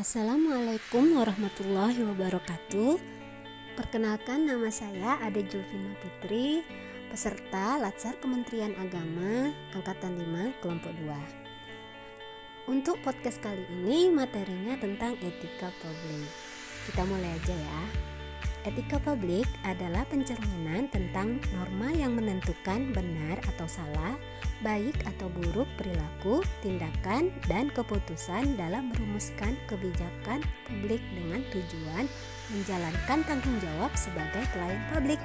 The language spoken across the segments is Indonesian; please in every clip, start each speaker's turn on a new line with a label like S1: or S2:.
S1: Assalamualaikum warahmatullahi wabarakatuh. Perkenalkan nama saya Ade Julvina Putri, peserta Latsar Kementerian Agama angkatan 5 kelompok 2. Untuk podcast kali ini materinya tentang etika publik. Kita mulai aja ya. Etika publik adalah pencerminan tentang norma yang menentukan benar atau salah, baik atau buruk perilaku, tindakan, dan keputusan dalam merumuskan kebijakan publik dengan tujuan menjalankan tanggung jawab sebagai pelayan publik.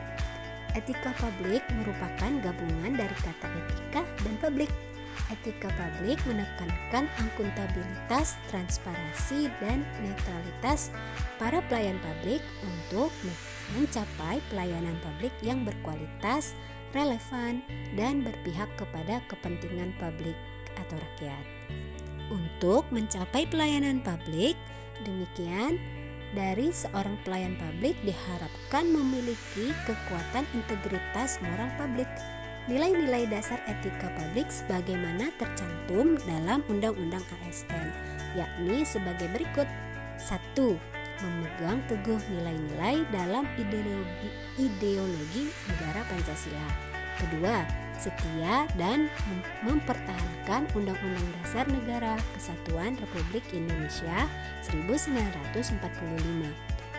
S1: Etika publik merupakan gabungan dari kata etika dan publik. Etika publik menekankan akuntabilitas, transparansi, dan netralitas para pelayan publik untuk mencapai pelayanan publik yang berkualitas, relevan, dan berpihak kepada kepentingan publik atau rakyat. Untuk mencapai pelayanan publik, demikian dari seorang pelayan publik diharapkan memiliki kekuatan integritas moral publik nilai-nilai dasar etika publik sebagaimana tercantum dalam Undang-Undang ASN, yakni sebagai berikut. 1. Memegang teguh nilai-nilai dalam ideologi, ideologi negara Pancasila. Kedua, setia dan mempertahankan Undang-Undang Dasar Negara Kesatuan Republik Indonesia 1945.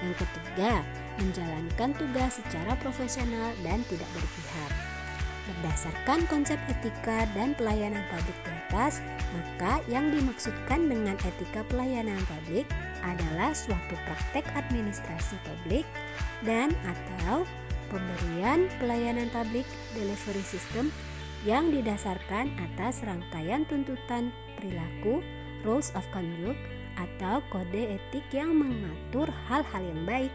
S1: Yang ketiga, menjalankan tugas secara profesional dan tidak berpihak. Berdasarkan konsep etika dan pelayanan publik di atas, maka yang dimaksudkan dengan etika pelayanan publik adalah suatu praktek administrasi publik dan atau pemberian pelayanan publik delivery system yang didasarkan atas rangkaian tuntutan perilaku, rules of conduct, atau kode etik yang mengatur hal-hal yang baik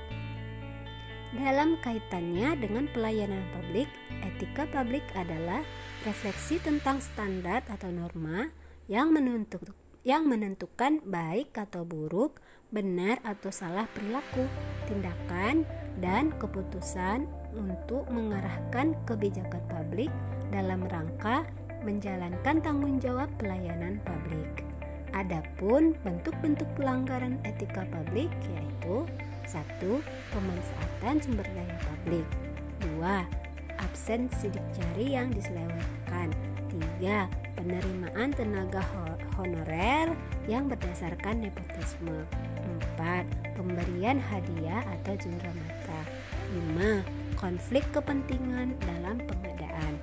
S1: dalam kaitannya dengan pelayanan publik, etika publik adalah refleksi tentang standar atau norma yang menentuk, yang menentukan baik atau buruk, benar atau salah perilaku, tindakan, dan keputusan untuk mengarahkan kebijakan publik dalam rangka menjalankan tanggung jawab pelayanan publik. Adapun bentuk-bentuk pelanggaran etika publik yaitu 1. Pemanfaatan sumber daya publik 2. Absen sidik jari yang diselewengkan 3. Penerimaan tenaga honorer yang berdasarkan nepotisme 4. Pemberian hadiah atau cendramata 5. Konflik kepentingan dalam pengadaan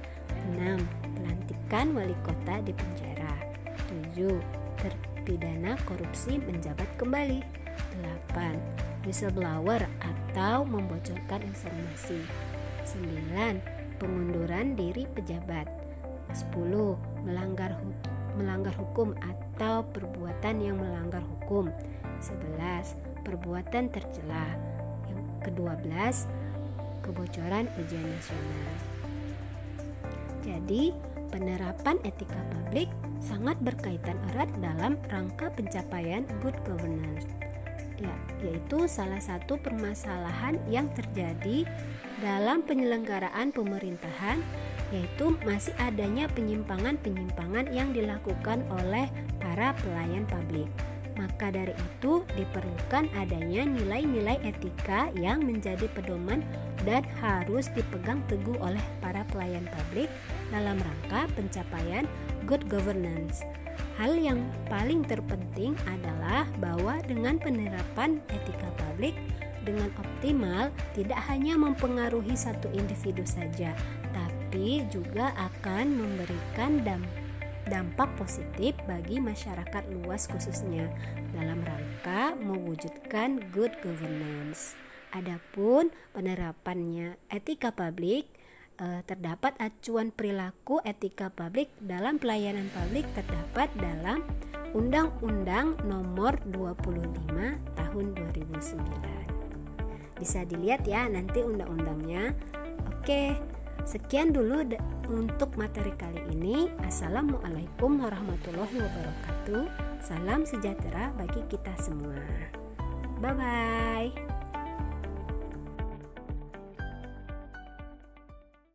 S1: 6. Pelantikan wali kota di penjara 7. Terpidana korupsi menjabat kembali 8 whistleblower atau membocorkan informasi. 9. Pengunduran diri pejabat. 10. Melanggar hu melanggar hukum atau perbuatan yang melanggar hukum. 11. Perbuatan tercela. Yang ke-12 kebocoran ujian nasional. Jadi, penerapan etika publik sangat berkaitan erat dalam rangka pencapaian good governance ya yaitu salah satu permasalahan yang terjadi dalam penyelenggaraan pemerintahan yaitu masih adanya penyimpangan-penyimpangan yang dilakukan oleh para pelayan publik. Maka dari itu diperlukan adanya nilai-nilai etika yang menjadi pedoman dan harus dipegang teguh oleh para pelayan publik dalam rangka pencapaian good governance. Hal yang paling terpenting adalah bahwa dengan penerapan etika publik dengan optimal tidak hanya mempengaruhi satu individu saja, tapi juga akan memberikan dampak positif bagi masyarakat luas khususnya dalam rangka mewujudkan good governance. Adapun penerapannya etika publik eh, terdapat acuan perilaku etika publik dalam pelayanan publik terdapat dalam Undang-Undang Nomor 25 Tahun 2009. Bisa dilihat ya nanti undang-undangnya. Oke, sekian dulu untuk materi kali ini. Assalamualaikum warahmatullahi wabarakatuh. Salam sejahtera bagi kita semua. Bye bye.